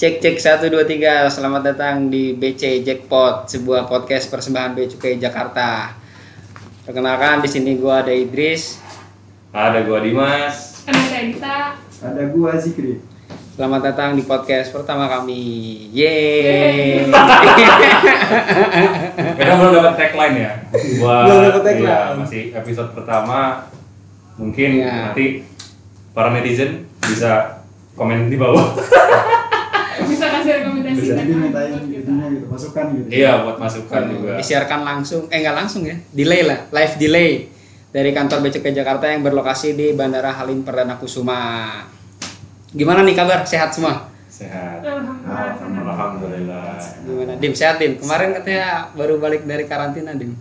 Cek cek 1 2 3. Selamat datang di BC Jackpot, sebuah podcast persembahan Bea Cukai Jakarta. Perkenalkan di sini gua ada Idris. Ada gua Dimas. Ada Dita. Ada gua Zikri. Selamat datang di podcast pertama kami. Yeay. Kita belum dapat tagline ya. Gua Belum dapat tagline. iya, masih episode pertama. Mungkin Iya. nanti para netizen bisa komen di bawah. Bisa? Jadi mintain itunya gitu, masukan gitu. iya, buat masukan juga. Disiarkan langsung, eh nggak langsung ya, delay lah, live delay dari kantor Cukai Jakarta yang berlokasi di Bandara Halim Perdana Kusuma. Gimana nih kabar? Sehat semua? Sehat. Alhamdulillah. Alhamdulillah. Gimana? Dim, sehat Dim. Kemarin katanya baru balik dari karantina Dim.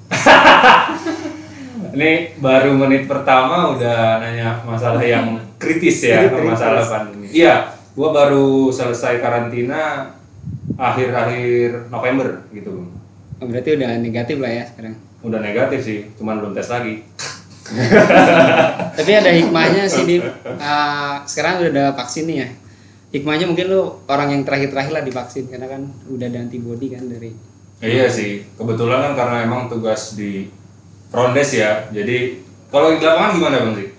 Ini baru menit pertama udah nanya masalah yang kritis ya, Kritis. masalah pandemi. Iya, gua baru selesai karantina akhir-akhir November gitu. Bang. Oh, berarti udah negatif lah ya sekarang. Udah negatif sih, cuman belum tes lagi. Tapi ada hikmahnya sih Dim. Ah, sekarang udah ada vaksin nih ya. Hikmahnya mungkin lu orang yang terakhir-terakhir lah divaksin karena kan udah ada antibody kan dari Iya sih, kebetulan kan karena emang tugas di Rondes ya, jadi kalau di lapangan gimana bang sih?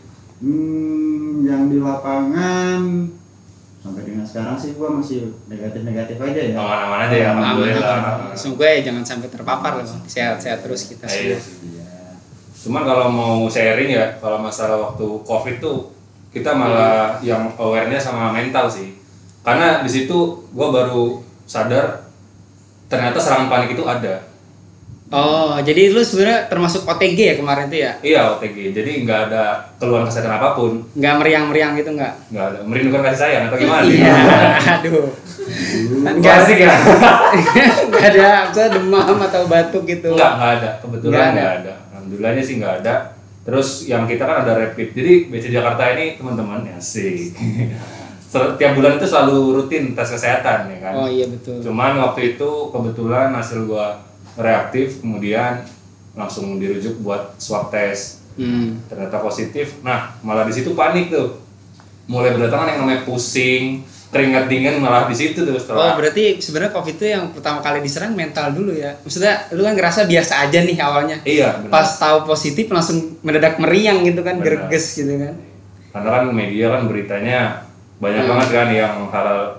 Hmm, yang di lapangan sekarang sih gua masih negatif-negatif aja ya. Aman-aman aja ya, alhamdulillah. Semoga ya jangan sampai terpapar lah. Bang. Sehat-sehat terus kita Iya semua. sih. Iya. Cuman kalau mau sharing ya, kalau masalah waktu COVID tuh kita malah yang awarenya sama mental sih. Karena di situ gua baru sadar ternyata serangan panik itu ada. Oh, jadi lu sebenarnya termasuk OTG ya kemarin tuh ya? Iya OTG, jadi nggak ada keluhan kesehatan apa pun, Nggak meriang-meriang gitu nggak? nggak ada merindukan kasih sayang atau gimana? sih? Iya, aduh. Nggak Nggak asik ya? nggak ada misalnya demam atau batuk gitu. Enggak, enggak ada. Kebetulan Nggak ada. enggak ada. Alhamdulillahnya sih enggak ada. Terus yang kita kan ada rapid. Jadi BC Jakarta ini teman-teman ya sih. Setiap bulan itu selalu rutin tes kesehatan ya kan. Oh iya betul. Cuman waktu itu kebetulan hasil gua reaktif kemudian langsung dirujuk buat swab test. Hmm. Ternyata positif. Nah, malah di situ panik tuh. Mulai berdatangan yang namanya pusing, keringat dingin malah di situ tuh Oh setelah berarti sebenarnya COVID itu yang pertama kali diserang mental dulu ya? Maksudnya lu kan ngerasa biasa aja nih awalnya. Iya, benar. Pas tahu positif langsung mendadak meriang gitu kan, Benar. gerges gitu kan. karena kan media kan beritanya banyak Hmm. banget kan yang hal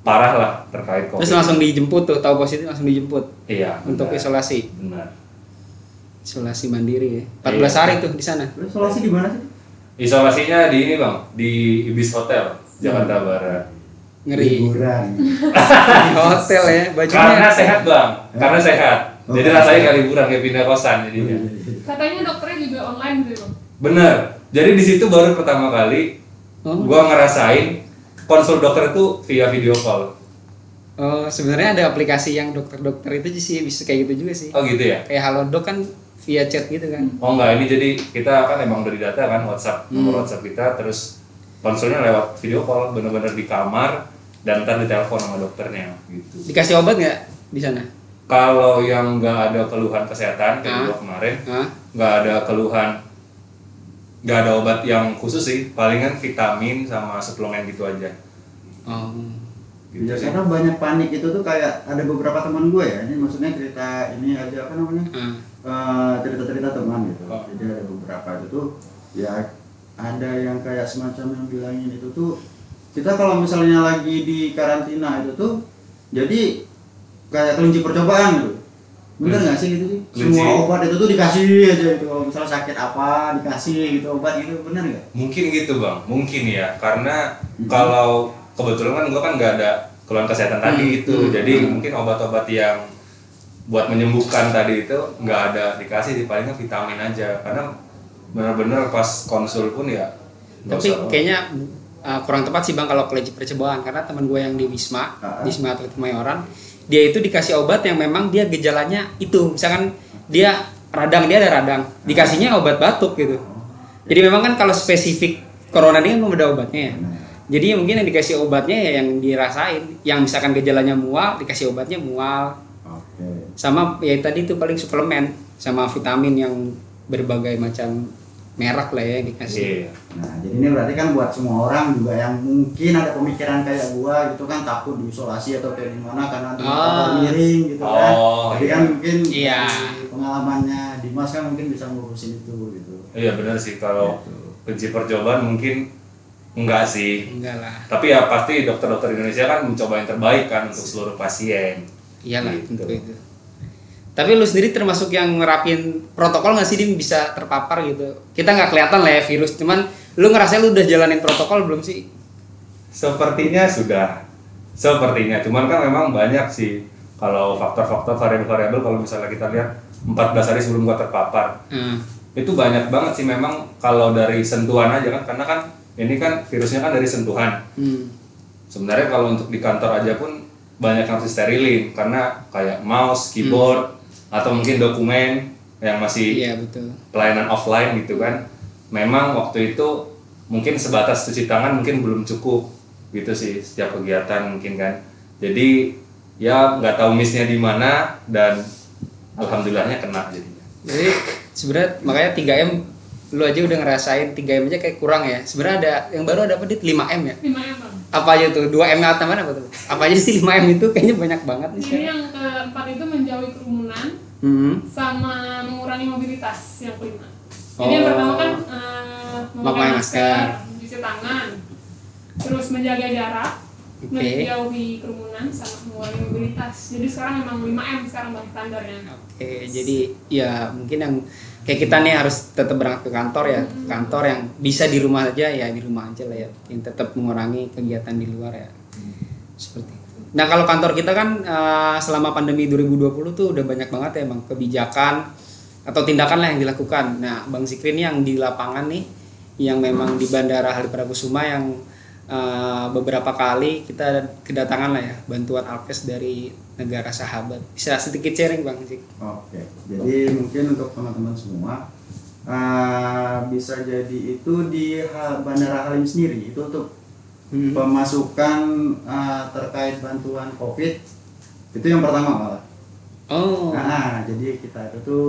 parah lah terkait covid Terus langsung dijemput tuh, tahu positif langsung dijemput iya untuk benar. isolasi. benar Isolasi mandiri ya. 14 hari tuh di sana. Solusi di mana sih? isolasinya di ini bang di Ibis Hotel Jakarta Barat Ngeri. Liburan. Di hotel ya, bajunya. karena sehat bang karena sehat Oh, jadi rasanya kayak liburan kayak pindah kosan jadinya Katanya dokternya juga online gitu bang. bener jadi di situ baru pertama kali Oh. gua ngerasain konsul dokter itu via video call Oh, sebenarnya ada aplikasi yang dokter-dokter itu sih bisa kayak gitu juga sih. oh gitu ya Kayak Halodoc kan via chat gitu kan. Oh enggak, ini jadi kita kan emang dari data kan WhatsApp, Hmm. nomor WhatsApp kita terus konsulnya lewat video call bener-bener di kamar dan ntar ditelepon sama dokternya gitu. Dikasih obat nggak di sana? Kalau yang nggak ada keluhan kesehatan kayak Ah. kemarin, nggak ada keluhan, nggak ada obat yang khusus sih, palingan vitamin sama suplemen gitu aja. Oh. Gitu Ya, sih. karena banyak panik itu tuh kayak ada beberapa teman gue ya. Ini maksudnya cerita ini aja apa namanya? Ah. Eh, cerita-cerita teman gitu. Oh. Jadi ada beberapa itu tuh ya ada yang kayak semacam yang bilangin itu tuh kita kalau misalnya lagi di karantina itu tuh jadi kayak kelinci percobaan gitu. Bener nggak sih gitu sih? Kelinci. Semua obat itu tuh dikasih aja gitu. Kalau misalnya sakit apa dikasih gitu obat gitu bener nggak? Mungkin gitu bang, mungkin ya, karena Hmm. kalau kebetulan kan gua kan nggak ada keluhan kesehatan tadi Hmm, itu, hmm, jadi hmm. mungkin obat-obat yang buat menyembuhkan tadi itu nggak ada dikasih, di palingnya vitamin aja, karena benar-benar pas konsul pun ya. Tapi usah. kayaknya uh, kurang tepat sih bang kalau kelinci percobaan karena teman gue yang di Wisma, Ah. di Wisma Atlet Kemayoran, dia itu dikasih obat yang memang dia gejalanya itu, misalkan dia radang dia ada radang, dikasihnya obat batuk gitu. Jadi memang kan kalau spesifik corona ini kan belum ada obatnya ya. Jadi mungkin yang dikasih obatnya ya yang dirasain, yang misalkan gejalanya mual dikasih obatnya mual, sama ya tadi itu paling suplemen sama vitamin yang berbagai macam merek lah ya dikasih. Iya. Nah, jadi ini berarti kan buat semua orang juga yang mungkin ada pemikiran kayak gua gitu kan takut diisolasi atau kayak gimana karena Ah. kabar miring gitu kan. Oh, Jadi iya. kan mungkin Iya. pengalamannya Dimas kan mungkin bisa ngurusin itu gitu. Iya benar sih kalau Gitu. kunci percobaan mungkin enggak sih. Enggak lah. Tapi ya pasti dokter-dokter Indonesia kan mencoba yang terbaik kan untuk seluruh pasien. Iyalah Gitu. tentu itu. Tapi lu sendiri termasuk yang ngerapin protokol nggak sih Dim bisa terpapar gitu? Kita nggak kelihatan lah ya virus, cuman lu ngerasa lu udah jalanin protokol belum sih? Sepertinya sudah. Sepertinya, cuman kan memang banyak sih kalau faktor-faktor variabel-variabel kalau misalnya kita lihat 14 hari sebelum gua terpapar. Hmm. Itu banyak banget sih memang kalau dari sentuhan aja kan karena kan ini kan virusnya kan dari sentuhan. Hmm. Sebenarnya kalau untuk di kantor aja pun banyak yang harus disterilin karena kayak mouse, keyboard atau mungkin dokumen yang masih Iya betul. pelayanan offline gitu kan. Memang waktu itu mungkin sebatas cuci tangan mungkin belum cukup gitu sih setiap kegiatan mungkin kan. Jadi ya nggak tahu missnya di mana dan alhamdulillahnya kena jadinya. Jadi sebenarnya makanya 3M lu aja udah ngerasain 3M aja kayak kurang ya. Sebenarnya ada yang baru ada apa dit 5M ya? 5 M bang. Apa aja tuh? 2M nya tambahan apa tuh? Apa aja sih 5M itu kayaknya banyak banget nih. Jadi yang keempat itu menjauhi kerumunan Hmm. sama mengurangi mobilitas yang kelima. Jadi yang Oh. pertama kan eh, memakai masker, masker. cuci tangan, terus menjaga jarak, Oke. menjauhi kerumunan sama mengurangi mobilitas. Jadi sekarang memang 5 M sekarang bang standarnya. Oke, jadi ya mungkin yang kayak kita nih harus tetap berangkat ke kantor ya, ke kantor yang bisa di rumah aja ya di rumah aja lah ya, yang tetap mengurangi kegiatan di luar ya, seperti itu. Nah kalau kantor kita kan eh, selama pandemi 2020 tuh udah banyak banget ya emang kebijakan atau tindakan lah yang dilakukan. Nah Bang Zikri ini yang di lapangan nih, yang memang di Bandara Halim yang eh, beberapa kali kita kedatangan lah ya bantuan alkes dari negara sahabat. Bisa sedikit sharing Bang Zik? Oke, jadi mungkin untuk teman-teman semua eh, bisa jadi itu di Bandara Halim sendiri itu untuk Hmm. pemasukan eh, terkait bantuan COVID itu yang pertama malah. Oh. Nah, jadi kita itu tuh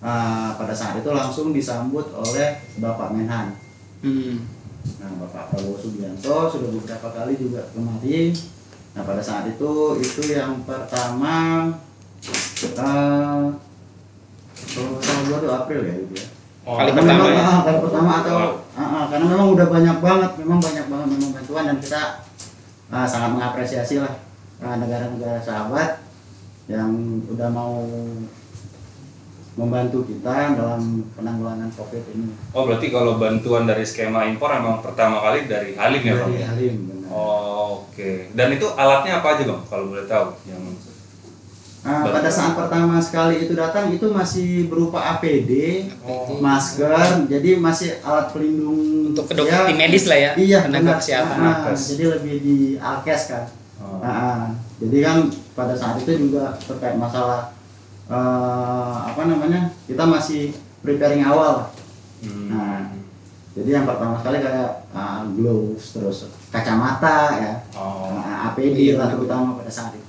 eh, pada saat itu langsung disambut oleh Bapak Menhan. Hmm. Nah, Bapak Prabowo Subianto sudah beberapa kali juga kemari. Nah, pada saat itu itu yang pertama eh kalau gua tuh April ya itu ya. Oh, Kali Karena pertama memang, ya? ah, kali pertama atau Wow. ah, ah, karena memang udah banyak banget, memang banyak banget bantuan dan kita ah, sangat mengapresiasi lah ah, negara-negara sahabat yang udah mau membantu kita dalam penanggulangan COVID ini. Oh berarti kalau bantuan dari skema impor emang pertama kali dari Halim ya bang? Dari Halim, benar. Oh, Oke. Dan itu alatnya apa aja bang? Kalau boleh tahu yang Ah, pada saat pertama sekali itu datang itu masih berupa APD, Oh. masker, jadi masih alat pelindung Untuk ke dokter tim medis lah ya, Iya, tenaga benar. kesehatan. Ah, Alkes. jadi lebih di alkes kan. Oh. Ah, jadi kan pada saat itu juga terkait masalah eh, apa namanya kita masih preparing awal. Hmm. Nah, jadi yang pertama sekali kayak ah, gloves, terus kacamata ya, Oh. ah, APD Iya, lah terutama pada saat itu.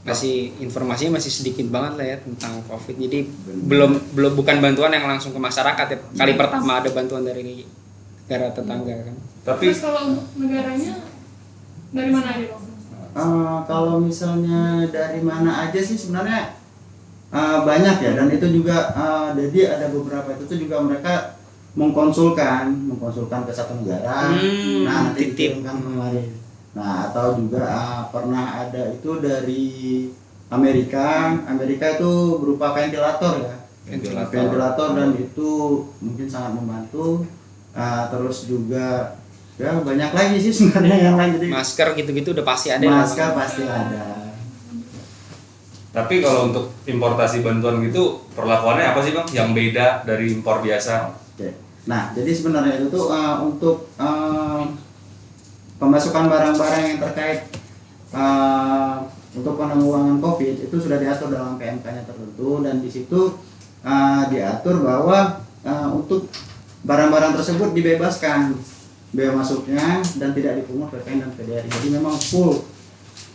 Masih informasinya masih sedikit banget lah ya tentang COVID. Jadi belum belum bukan bantuan yang langsung ke masyarakat ya. Kali pertama ada bantuan dari negara tetangga kan. Tapi Terus kalau untuk negaranya dari mana aja bang? Eh, kalau misalnya dari mana aja sih sebenarnya eh, banyak ya dan itu juga eh, jadi ada beberapa itu tuh juga mereka mengkonsulkan mengkonsulkan ke satu negara Hmm, nah nanti titip. dikirimkan kemari nah atau juga eh, pernah ada itu dari Amerika Amerika itu berupa ventilator ya ventilator. ventilator dan itu mungkin sangat membantu Eh, terus juga ya banyak lagi sih sebenarnya yang lain jadi Masker gitu-gitu udah pasti ada masker pasti ada Tapi kalau untuk importasi bantuan gitu perlakuannya apa sih bang? Yang beda dari impor biasa? Oke. Nah, jadi sebenarnya itu tuh uh, untuk uh, pemasukan barang-barang yang terkait uh, untuk penanggulangan COVID itu sudah diatur dalam PMK-nya tertentu dan di situ uh, diatur bahwa uh, untuk barang-barang tersebut dibebaskan bea masuknya dan tidak dipungut PPN dan PDRI. Jadi memang full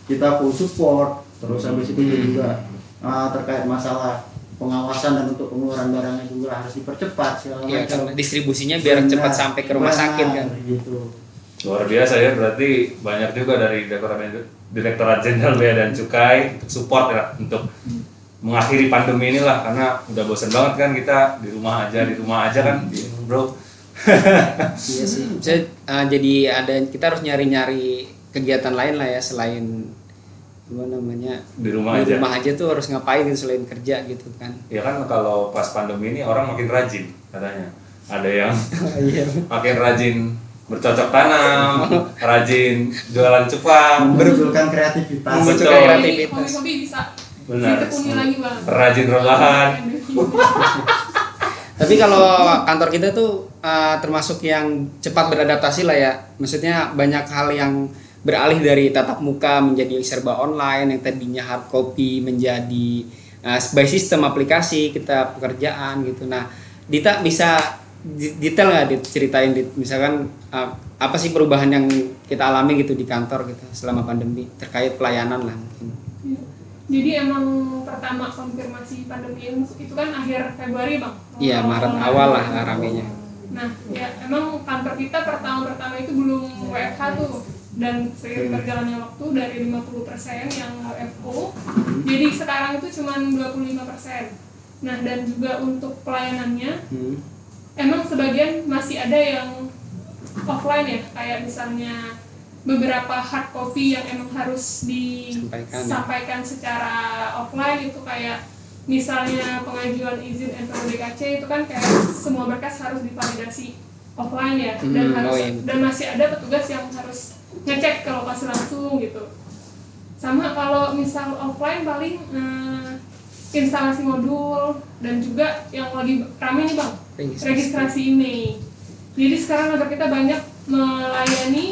kita full support terus habis itu juga uh, terkait masalah pengawasan dan untuk pengeluaran barangnya juga harus dipercepat segala macam. karena distribusinya biar Benar, cepat sampai ke rumah benar, sakit kan. Gitu. Luar biasa ya, berarti banyak juga dari Direktorat Direktorat Jenderal Bea dan Cukai support ya untuk mengakhiri pandemi inilah karena udah bosen banget kan kita di rumah aja di rumah aja kan, bro. Iya sih. Bisa uh, jadi ada kita harus nyari-nyari kegiatan lain lah ya selain apa namanya Di rumah di aja. rumah aja tuh harus ngapain gitu selain kerja gitu kan. Ya kan kalau pas pandemi ini orang makin rajin katanya. Ada yang Iya. makin rajin bercocok tanam, rajin jualan cupang, Memunculkan kreativitas. Memunculkan Betul. kreativitas. hobi-hobi bisa Benar. lagi rajin rebahan. Tapi kalau kantor kita tuh uh, termasuk yang cepat beradaptasi lah ya. Maksudnya banyak hal yang beralih dari tatap muka menjadi serba online yang tadinya hard copy menjadi uh, by sistem aplikasi kita pekerjaan gitu. Nah, Dita bisa detail nggak Dit, ceritain Dit? misalkan uh, apa sih perubahan yang kita alami gitu di kantor gitu selama pandemi terkait pelayanan lah mungkin. Iya. Jadi emang pertama konfirmasi pandemi itu kan akhir Februari bang. Iya, Maret awal lah ramenya. Nah, ya emang kantor kita pertama-pertama itu belum WFH tuh dan seiring berjalannya waktu dari 50% yang WFO jadi sekarang itu cuma 25%. Nah, dan juga untuk pelayanannya Hmm. Emang sebagian masih ada yang offline ya, kayak misalnya beberapa hard copy yang emang harus Sampaikan, ya. disampaikan secara offline itu kayak misalnya pengajuan izin NPWDKC itu kan kayak semua berkas harus divalidasi offline ya. Dan Hmm, harus oh iya, dan masih ada petugas yang harus ngecek ke lokasi langsung gitu. Sama kalau misal offline paling eh, instalasi modul dan juga yang lagi rame nih bang Registrasi. email jadi sekarang agar kita banyak melayani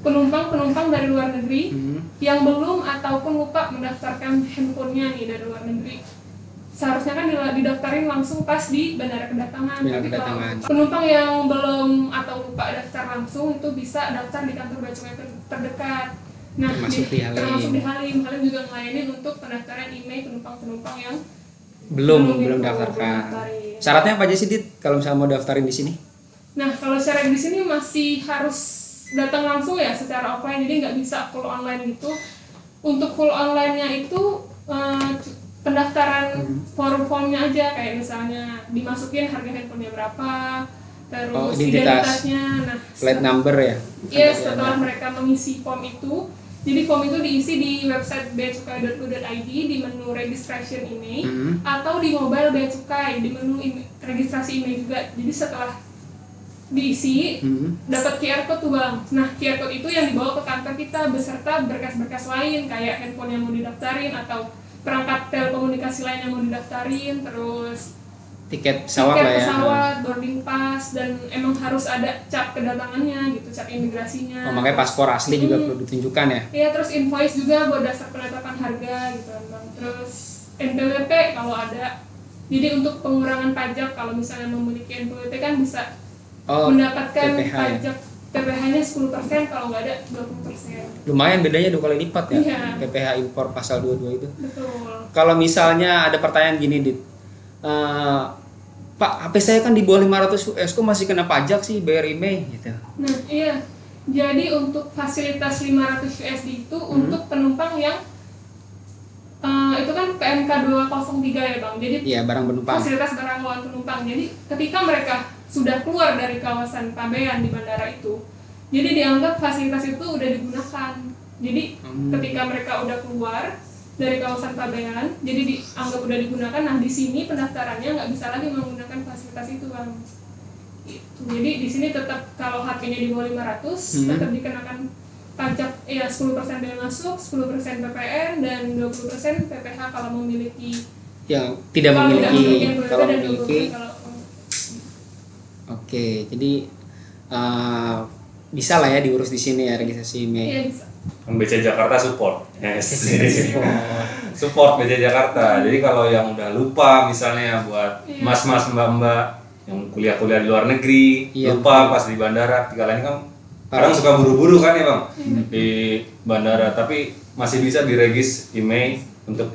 penumpang-penumpang dari luar negeri Hmm. yang belum ataupun lupa mendaftarkan handphonenya nih dari luar negeri seharusnya kan didaftarin langsung pas di bandara kedatangan Bandara tapi kalau penumpang yang belum atau lupa daftar langsung itu bisa daftar di kantor bea cukai ter- terdekat nah Termasuk di Halim. termasuk di Halim Halim juga ngelayanin untuk pendaftaran email penumpang-penumpang yang belum Belum belum daftarkan. daftarin. Syaratnya apa aja sih Dit kalau misalnya mau daftarin di sini? Nah, kalau secara di sini masih harus datang langsung ya secara offline, jadi nggak bisa full online gitu. Untuk full online-nya itu eh, pendaftaran form-formnya aja, kayak misalnya dimasukin harga handphonenya berapa, terus Oh, identitas. identitasnya. Nah, Flight number ya? Iya, setelah mereka mengisi form itu, jadi form itu diisi di website beacukai.go.id di menu registration email Mhm. atau di mobile bea cukai di menu email- registrasi email juga. Jadi setelah diisi Mhm. dapat QR code tuh bang. Nah QR code itu yang dibawa ke kantor kita beserta berkas-berkas lain kayak handphone yang mau didaftarin atau perangkat telekomunikasi lain yang mau didaftarin, terus Tiket pesawat tiket lah ya. pesawat, boarding pass dan emang harus ada cap kedatangannya gitu, cap imigrasinya. Oh, makanya paspor asli juga Hmm. perlu ditunjukkan ya. Iya terus invoice juga buat dasar penetapan harga gitu kan bang. Terus NPWP kalau ada. Jadi untuk pengurangan pajak kalau misalnya memiliki NPWP kan bisa Oh, mendapatkan PPH ya? pajak PPH-nya 10% kalau nggak ada 20%. lumayan bedanya dua kali lipat ya. Iya. PPH impor pasal 22 itu. Betul. Kalau misalnya ada pertanyaan gini Dit. Eh, Pak, HP saya kan di bawah 500 US kok masih kena pajak sih bayar email gitu. Nah, iya. Jadi untuk fasilitas 500 USD itu Hmm. untuk penumpang yang eh, itu kan PMK 203 ya, Bang. Jadi Iya, barang penumpang. fasilitas barang bawaan penumpang. Jadi ketika mereka sudah keluar dari kawasan pabean di bandara itu, jadi dianggap fasilitas itu udah digunakan. Jadi Hmm. ketika mereka udah keluar dari kawasan pabean, jadi dianggap udah digunakan. Nah di sini pendaftarannya nggak bisa lagi menggunakan fasilitas itu bang. Itu. Jadi di sini tetap kalau HP-nya di bawah 500 Hmm. tetap dikenakan pajak ya 10% bea masuk, 10% PPN dan 20% PPH kalau memiliki Yang tidak kalau tidak memiliki kalau memiliki 20% kalau Oke, jadi eh, bisa lah ya diurus di sini ya registrasi email. iya bisa. Yang BC Jakarta support. Yes. support BC Jakarta. Jadi kalau yang udah lupa misalnya buat Iya. mas-mas mbak-mbak yang kuliah-kuliah di luar negeri, Iya. lupa pas di bandara, ketika ini kan kadang suka buru-buru kan ya bang di bandara, tapi masih bisa diregis email untuk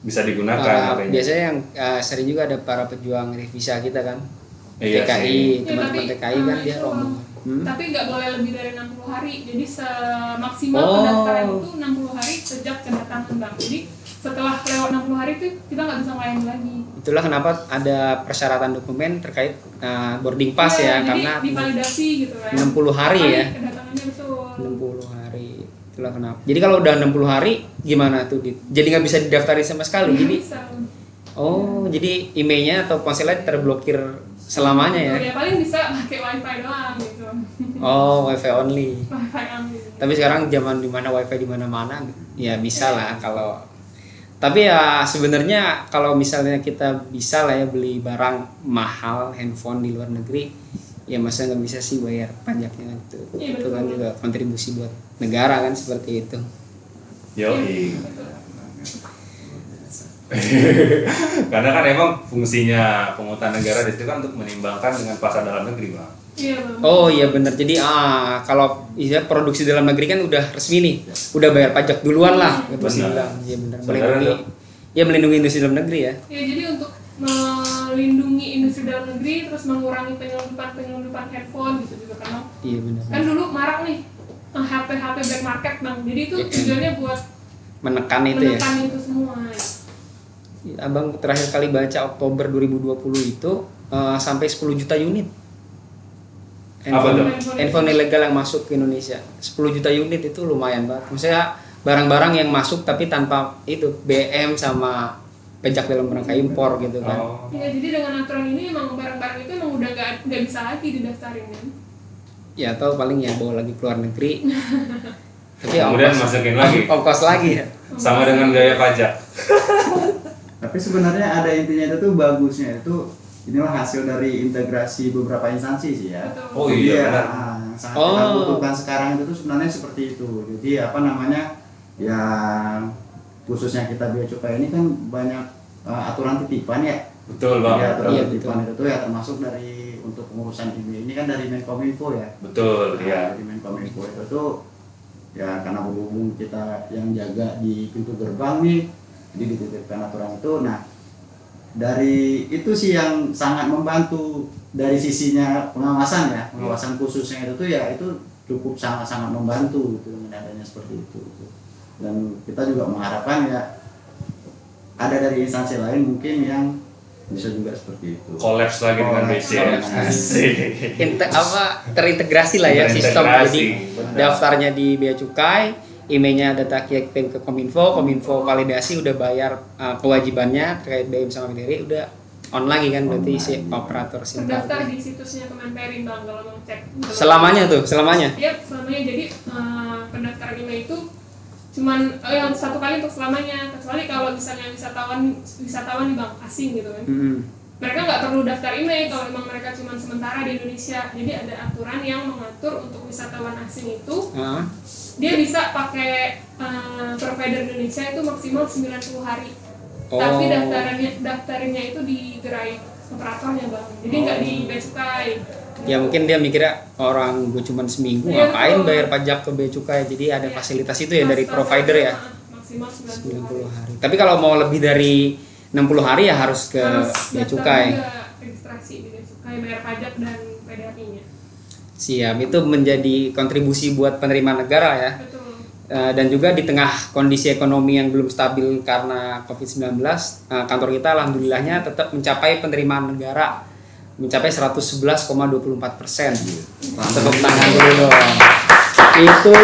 bisa digunakan Para- HP-nya. biasanya yang uh, sering juga ada para pejuang revisa kita kan Iya TKI teman-teman TKI kan eh, dia rombongan Hmm? Tapi nggak boleh lebih dari 60 hari. Jadi semaksimal Oh. pendaftaran itu 60 hari sejak kedatangan bank. Jadi setelah lewat 60 hari itu kita nggak bisa melayani lagi. itulah kenapa ada persyaratan dokumen terkait uh, boarding pass Iya, ya jadi karena divalidasi gitu kan. 60 hari ya Kedatangannya betul. 60 hari itulah kenapa jadi kalau udah 60 hari gimana tuh jadi nggak bisa didaftarin sama sekali Nggak jadi bisa. oh jadi emailnya atau ponselnya terblokir selamanya ya Ya paling bisa pakai wifi doang gitu. Oh wifi only. Wifi only. tapi sekarang zaman di mana wifi di mana-mana ya bisa lah kalau tapi ya sebenarnya kalau misalnya kita bisa lah ya beli barang mahal handphone di luar negeri ya masa nggak bisa sih bayar pajaknya kan itu Iya, itu kan juga kontribusi buat negara kan seperti itu. Yo, Iya, karena kan emang fungsinya penghutang negara di situ kan untuk menimbangkan dengan pasar dalam negeri, bang. Iya oh iya benar jadi ah kalau iya produksi dalam negeri kan udah resmi nih. Udah bayar pajak duluan lah. Gitu sih Benar. bilang iya benar melindungi ya melindungi industri dalam negeri ya. Ya jadi untuk melindungi industri dalam negeri terus mengurangi penyelundupan penyelundupan handphone gitu juga kan Bang. iya benar kan dulu marak nih eh, HP HP black market bang. Jadi itu tujuannya buat menekan itu ya? menekan itu semua Abang terakhir kali baca Oktober 2020 itu eh, sampai 10 juta unit. Apa tuh? Handphone ilegal yang masuk ke Indonesia. 10 juta unit itu lumayan banget. Maksudnya barang-barang yang masuk tapi tanpa itu BM sama pajak dalam rangka impor gitu kan. Oh. ya jadi dengan aturan ini emang barang-barang itu emang udah gak, nggak bisa lagi didaftarin kan Ya atau paling ya bawa lagi ke luar negeri. tapi Kemudian ongkos- masukin lagi. Ongkos lagi ya. Sama dengan gaya pajak. Tapi sebenarnya ada intinya itu tuh bagusnya itu inilah hasil dari integrasi beberapa instansi sih ya. Betul. Oh iya, benar. ah, yang sangat kita Oh. butuhkan sekarang itu tuh sebenarnya seperti itu. Jadi apa namanya ya khususnya kita bea cukai ini kan banyak eh, aturan titipan ya. Betul, Jadi bang. aturan Iya, titipan itu tuh ya termasuk dari untuk pengurusan IB ini kan dari Menkominfo ya. Betul, Nah, ya. Dari Menkominfo itu tuh ya karena berhubung kita yang jaga di pintu gerbang nih, jadi dititipkan aturan itu. Nah dari itu sih yang sangat membantu dari sisinya pengawasan ya, pengawasan khususnya itu tuh ya itu cukup sangat-sangat membantu gitu dengan adanya seperti itu. gitu. Dan kita juga mengharapkan ya ada dari instansi lain mungkin yang bisa juga seperti itu. Kolaps lagi dengan. BC. Inte- apa terintegrasi lah ya sistem jadi Benar. daftarnya di bea cukai emailnya data kirim ke kominfo kominfo validasi udah bayar uh, kewajibannya terkait BM sama Mandiri udah on lagi kan berarti si operator SIM terdaftar di situsnya Kemenperin bang kalau mau cek. Selamanya tuh selamanya? Iya, selamanya. Jadi pendaftaran email itu cuman eh, yang satu kali untuk selamanya. Kecuali kalau misalnya wisatawan wisatawan di bank asing gitu kan. Mm-mm. mereka nggak perlu daftar email kalau memang mereka cuman sementara di Indonesia. Jadi ada aturan yang mengatur untuk wisatawan asing itu Ah, dia bisa pakai eh, provider Indonesia itu maksimal 90 hari. Tapi Oh. daftarannya daftarinnya itu di gerai operatornya bang. Jadi nggak di bea cukai ya mungkin dia mikirnya orang gue cuman seminggu Iya, ngapain bayar pajak ke bea cukai jadi ada Iya. fasilitas itu ya dari provider ya? maksimal 90 hari 90 hari. tapi kalau mau lebih dari 60 hari ya harus ke harus bea cukai registrasi di bea cukai bayar pajak dan siap itu menjadi kontribusi buat penerimaan negara ya betul Eh, dan juga di tengah kondisi ekonomi yang belum stabil karena COVID-19, eh, kantor kita alhamdulillahnya tetap mencapai penerimaan negara mencapai 111,24 persen. Tepuk tangan dulu dong. Itu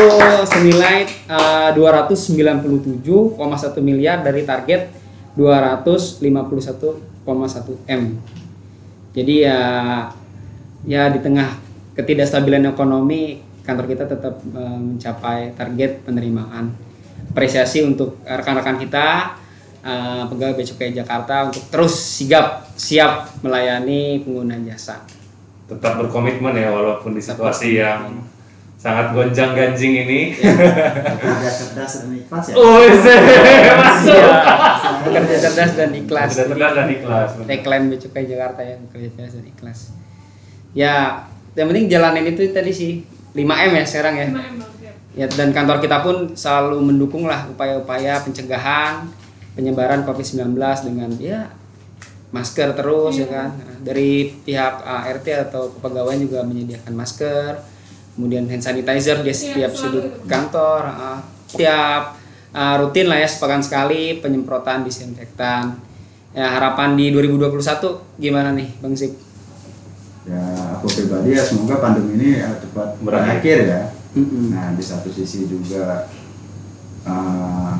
senilai eh, 297,1 miliar dari target 251,1 m. Jadi ya ya di tengah ketidakstabilan ekonomi kantor kita tetap eh, mencapai target penerimaan. Apresiasi untuk rekan-rekan kita eh, pegawai Bea Cukai Jakarta untuk terus sigap siap melayani pengguna jasa. Tetap berkomitmen ya walaupun di situasi yang sangat gonjang ganjing ini. Ada cerdas dan ikhlas ya. Oh, masuk. Ya, kerja cerdas dan ikhlas. Sudah cerdas dan ikhlas. Tagline Bea Cukai Jakarta yang kerja cerdas dan ikhlas. Ya, yang penting jalanin itu tadi sih 5M ya sekarang ya. 5 M bang siap. Ya dan kantor kita pun selalu mendukung lah upaya-upaya pencegahan penyebaran COVID-19 dengan ya masker terus ya kan. Nah, dari pihak ART atau kepegawaian juga menyediakan masker, kemudian hand sanitizer di setiap selalu sudut itu. kantor, ah, setiap ah, rutin lah ya sepekan sekali penyemprotan disinfektan. Ya harapan di 2021 gimana nih Bang Zik? Ya aku pribadi ya semoga pandemi ini ya cepat Berakhir. ya. Nah di satu sisi juga eh,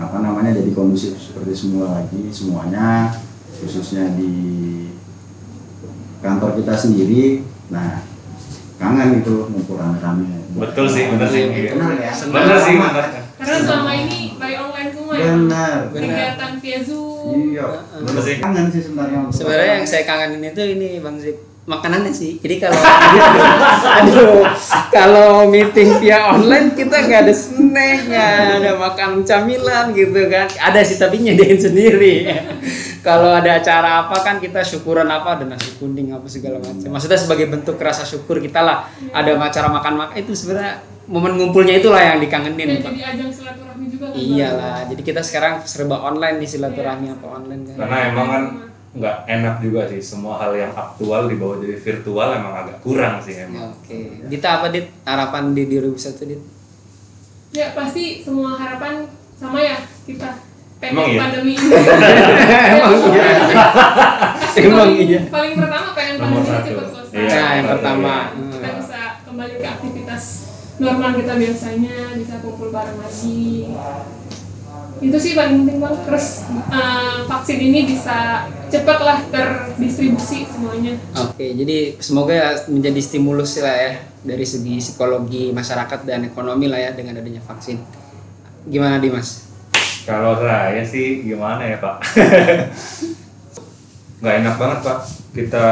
apa namanya jadi kondusif seperti semua lagi semuanya khususnya di kantor kita sendiri. Nah kangen gitu ngumpul rame-rame Betul sih, bener sih. benar ya Bener sih, bener. Karena selama ini by online semua ya. benar Kegiatan via Zoom. iya Bener sih. kangen sih sebenarnya Sebenarnya yang saya kangenin itu ini Bang Zik makanannya sih. Jadi kalau aduh kalau meeting via online kita nggak ada snack, nggak ada makan camilan gitu kan. Ada sih tapi nyediain sendiri. Kalau ada acara apa kan kita syukuran apa ada nasi kuning apa segala macam. Maksudnya sebagai bentuk rasa syukur kita lah ada acara makan-makan itu sebenarnya momen ngumpulnya itulah yang Ya, dikangenin. Pak. jadi ajang silaturahmi juga kan. Iyalah, jadi kita sekarang serba online nih silaturahmi apa online kan. Karena emang kan nggak enak juga sih semua hal yang aktual dibawa jadi virtual emang agak kurang sih Ya, emang. Oke. Dita apa Dit? Harapan di 2021 Dit? Ya pasti semua harapan sama ya kita pengen Emang iya? pandemi ini. Emang iya. Emang paling, iya. paling pertama pengen pandemi ini cepat selesai. Iya, Nah, yang pertama. iya. Kita bisa kembali ke aktivitas normal kita biasanya, bisa kumpul bareng lagi. Itu sih paling penting bang. Terus eh, vaksin ini bisa cepatlah terdistribusi semuanya. Oke, jadi semoga ya menjadi stimulus lah ya dari segi psikologi masyarakat dan ekonomi lah ya dengan adanya vaksin. Gimana Dimas? Kalau saya sih gimana ya Pak? Nggak enak banget Pak. Kita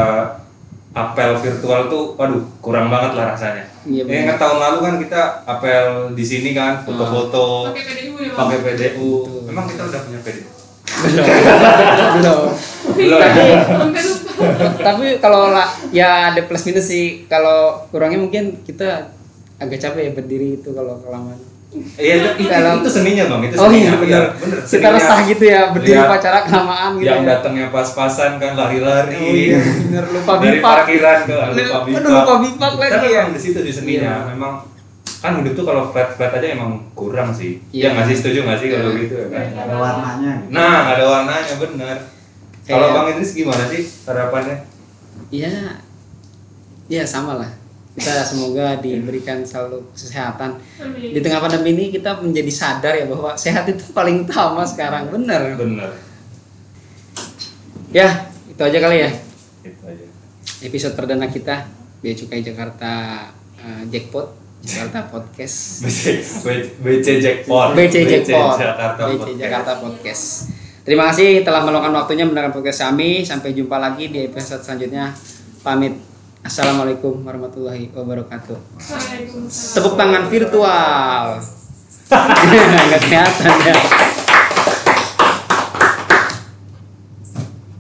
apel virtual tuh, waduh kurang banget lah rasanya. Iya, Ya, ingat tahun lalu kan kita apel di sini kan, foto-foto, Pakai PDU ya pakai PDU. Memang kita udah punya PDU. Belum. Belum. Tapi kalau lah ya ada plus minus sih. Kalau kurangnya mungkin kita agak capek ya berdiri itu kalau kelamaan. Iya itu, itu, Dalam- itu seninya bang, itu Oh seninya. iya benar. bener. Kita resah gitu ya berdiri Lihat pacara kelamaan gitu. Yang ya. datangnya pas-pasan kan lari-lari. Oh iya bener lupa Dari bipak. parkiran ke lupa Aduh, bipak. lupa bipak lagi Tapi ya. emang di situ di seninya. Iya. Memang kan hidup tuh kalau flat flat aja emang kurang sih. Iya. Iya nggak sih setuju nggak sih kalau Iya. gitu ya kan? Nggak ada warnanya gitu. Nah nggak ada warnanya bener. Kalau Kayak- bang Idris gimana sih harapannya? Iya, ya sama lah. Kita semoga diberikan selalu kesehatan. Amin. Di tengah pandemi ini kita menjadi sadar ya bahwa sehat itu paling utama sekarang. Bener. Bener. Ya, itu aja kali ya. Itu aja. Episode perdana kita Bea Cukai Jakarta eh, Jackpot Jakarta Podcast. BC, BC Jackpot. BC Jackpot. Jakarta BC Podcast. Jakarta Podcast. Terima kasih telah meluangkan waktunya mendengarkan podcast kami. Sampai jumpa lagi di episode selanjutnya. Pamit. Assalamualaikum warahmatullahi wabarakatuh. Tepuk tangan virtual. Nggak kelihatan ya.